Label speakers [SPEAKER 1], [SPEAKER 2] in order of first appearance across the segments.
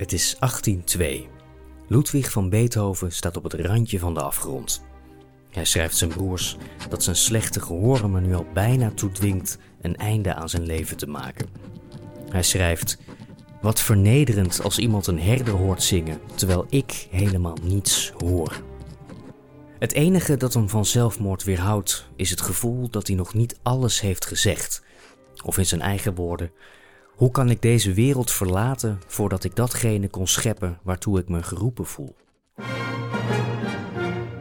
[SPEAKER 1] Het is 1802. Ludwig van Beethoven staat op het randje van de afgrond. Hij schrijft zijn broers dat zijn slechte gehoor hem er nu al bijna toe dwingt een einde aan zijn leven te maken. Hij schrijft: Wat vernederend als iemand een herder hoort zingen, terwijl ik helemaal niets hoor. Het enige dat hem van zelfmoord weerhoudt, is het gevoel dat hij nog niet alles heeft gezegd. Of in zijn eigen woorden: Hoe kan ik deze wereld verlaten voordat ik datgene kon scheppen waartoe ik me geroepen voel?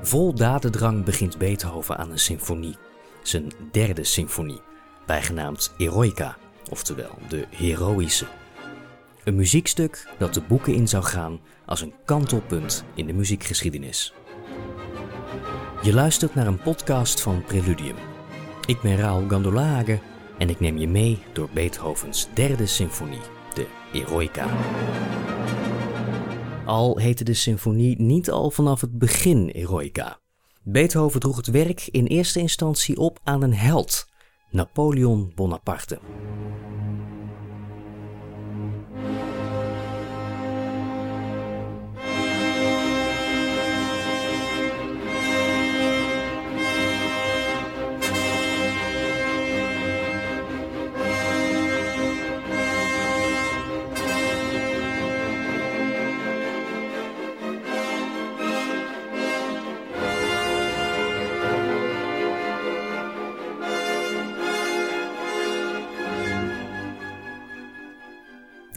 [SPEAKER 1] Vol dadendrang begint Beethoven aan een symfonie, zijn derde symfonie, bijgenaamd Eroica, oftewel de heroïsche. Een muziekstuk dat de boeken in zou gaan als een kantelpunt in de muziekgeschiedenis. Je luistert naar een podcast van Preludium. Ik ben Raoul Gandolage en ik neem je mee door Beethovens derde symfonie, de Eroica. Al heette de symfonie niet al vanaf het begin Eroica. Beethoven droeg het werk in eerste instantie op aan een held, Napoleon Bonaparte.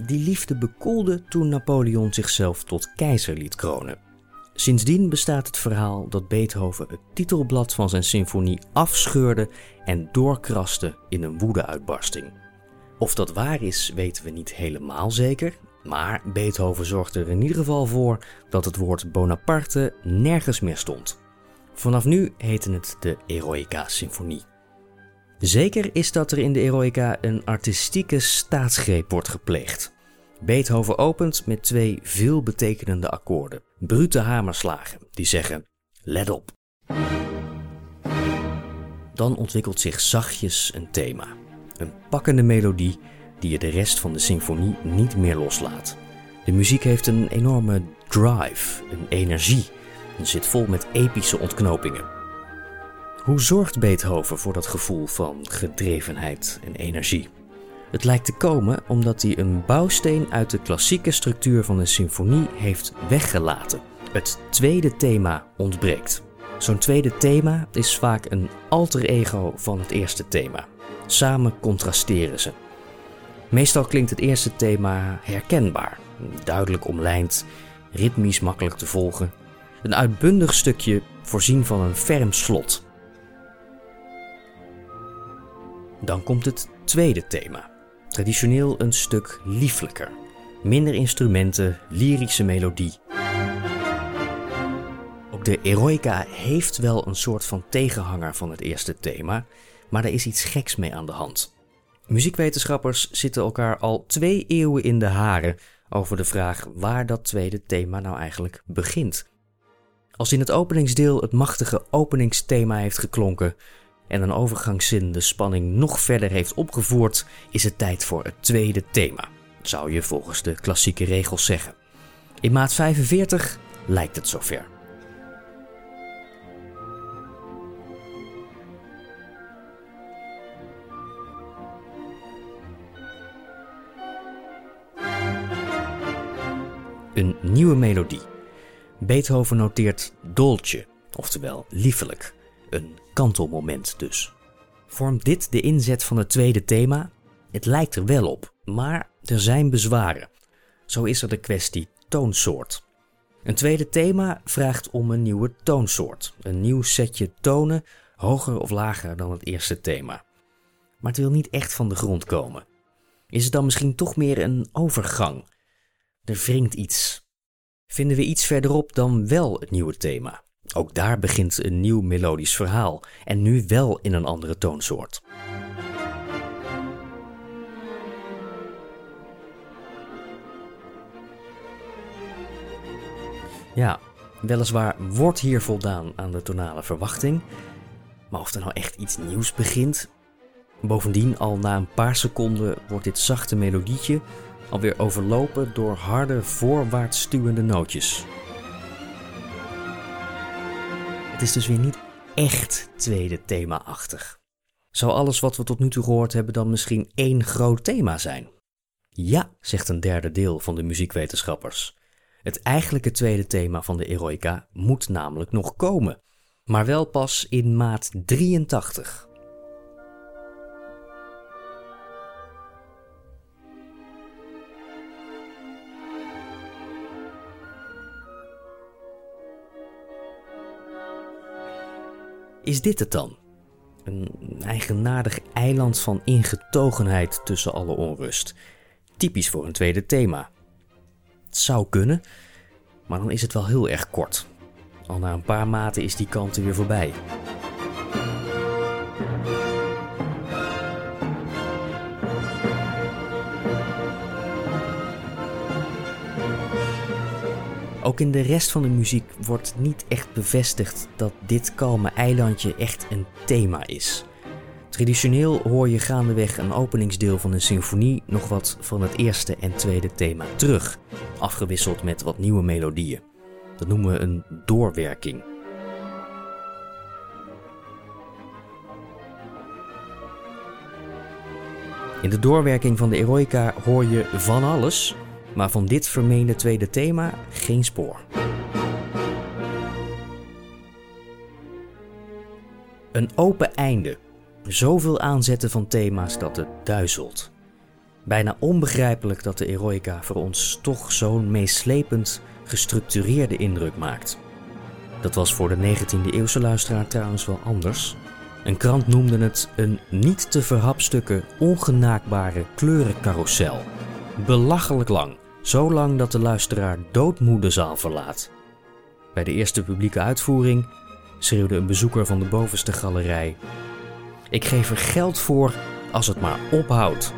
[SPEAKER 1] Die liefde bekoelde toen Napoleon zichzelf tot keizer liet kronen. Sindsdien bestaat het verhaal dat Beethoven het titelblad van zijn symfonie afscheurde en doorkraste in een woedeuitbarsting. Of dat waar is, weten we niet helemaal zeker, maar Beethoven zorgde er in ieder geval voor dat het woord Bonaparte nergens meer stond. Vanaf nu heette het de Eroica Symfonie. Zeker is dat er in de Eroica een artistieke staatsgreep wordt gepleegd. Beethoven opent met twee veelbetekenende akkoorden, brute hamerslagen, die zeggen: Let op. Dan ontwikkelt zich zachtjes een thema, een pakkende melodie die je de rest van de symfonie niet meer loslaat. De muziek heeft een enorme drive, een energie en zit vol met epische ontknopingen. Hoe zorgt Beethoven voor dat gevoel van gedrevenheid en energie? Het lijkt te komen omdat hij een bouwsteen uit de klassieke structuur van een symfonie heeft weggelaten. Het tweede thema ontbreekt. Zo'n tweede thema is vaak een alter ego van het eerste thema. Samen contrasteren ze. Meestal klinkt het eerste thema herkenbaar, duidelijk omlijnd, ritmisch makkelijk te volgen. Een uitbundig stukje voorzien van een ferm slot. Dan komt het tweede thema. Traditioneel een stuk lieflijker. Minder instrumenten, lyrische melodie. Ook de Eroica heeft wel een soort van tegenhanger van het eerste thema, maar er is iets geks mee aan de hand. Muziekwetenschappers zitten elkaar al twee eeuwen in de haren over de vraag waar dat tweede thema nou eigenlijk begint. Als in het openingsdeel het machtige openingsthema heeft geklonken, en een overgangszin de spanning nog verder heeft opgevoerd, is het tijd voor het tweede thema, zou je volgens de klassieke regels zeggen. In maat 45 lijkt het zover. Een nieuwe melodie. Beethoven noteert dolce, oftewel liefelijk, een kantelmoment dus. Vormt dit de inzet van het tweede thema? Het lijkt er wel op, maar er zijn bezwaren. Zo is er de kwestie toonsoort. Een tweede thema vraagt om een nieuwe toonsoort, een nieuw setje tonen, hoger of lager dan het eerste thema. Maar het wil niet echt van de grond komen. Is het dan misschien toch meer een overgang? Er wringt iets. Vinden we iets verderop dan wel het nieuwe thema? Ook daar begint een nieuw melodisch verhaal en nu wel in een andere toonsoort. Ja, weliswaar wordt hier voldaan aan de tonale verwachting, maar of er nou echt iets nieuws begint. Bovendien, al na een paar seconden wordt dit zachte melodietje, alweer overlopen door harde voorwaarts stuwende nootjes. Is dus weer niet echt tweede thema-achtig. Zou alles wat we tot nu toe gehoord hebben dan misschien één groot thema zijn? Ja, zegt een derde deel van de muziekwetenschappers. Het eigenlijke tweede thema van de Eroica moet namelijk nog komen, maar wel pas in maat 83. Is dit het dan? Een eigenaardig eiland van ingetogenheid tussen alle onrust. Typisch voor een tweede thema. Het zou kunnen, maar dan is het wel heel erg kort. Al na een paar maten is die kant er weer voorbij. Ook in de rest van de muziek wordt niet echt bevestigd dat dit kalme eilandje echt een thema is. Traditioneel hoor je gaandeweg een openingsdeel van een symfonie nog wat van het eerste en tweede thema terug, afgewisseld met wat nieuwe melodieën. Dat noemen we een doorwerking. In de doorwerking van de Eroica hoor je van alles, maar van dit vermeende tweede thema geen spoor. Een open einde. Zoveel aanzetten van thema's dat het duizelt. Bijna onbegrijpelijk dat de Eroica voor ons toch zo'n meeslepend gestructureerde indruk maakt. Dat was voor de 19e eeuwse luisteraar trouwens wel anders. Een krant noemde het een niet te verhapstukken, ongenaakbare kleurencarousel. Belachelijk lang, zo lang dat de luisteraar doodmoe de zaal verlaat. Bij de eerste publieke uitvoering schreeuwde een bezoeker van de bovenste galerij: Ik geef er geld voor als het maar ophoudt.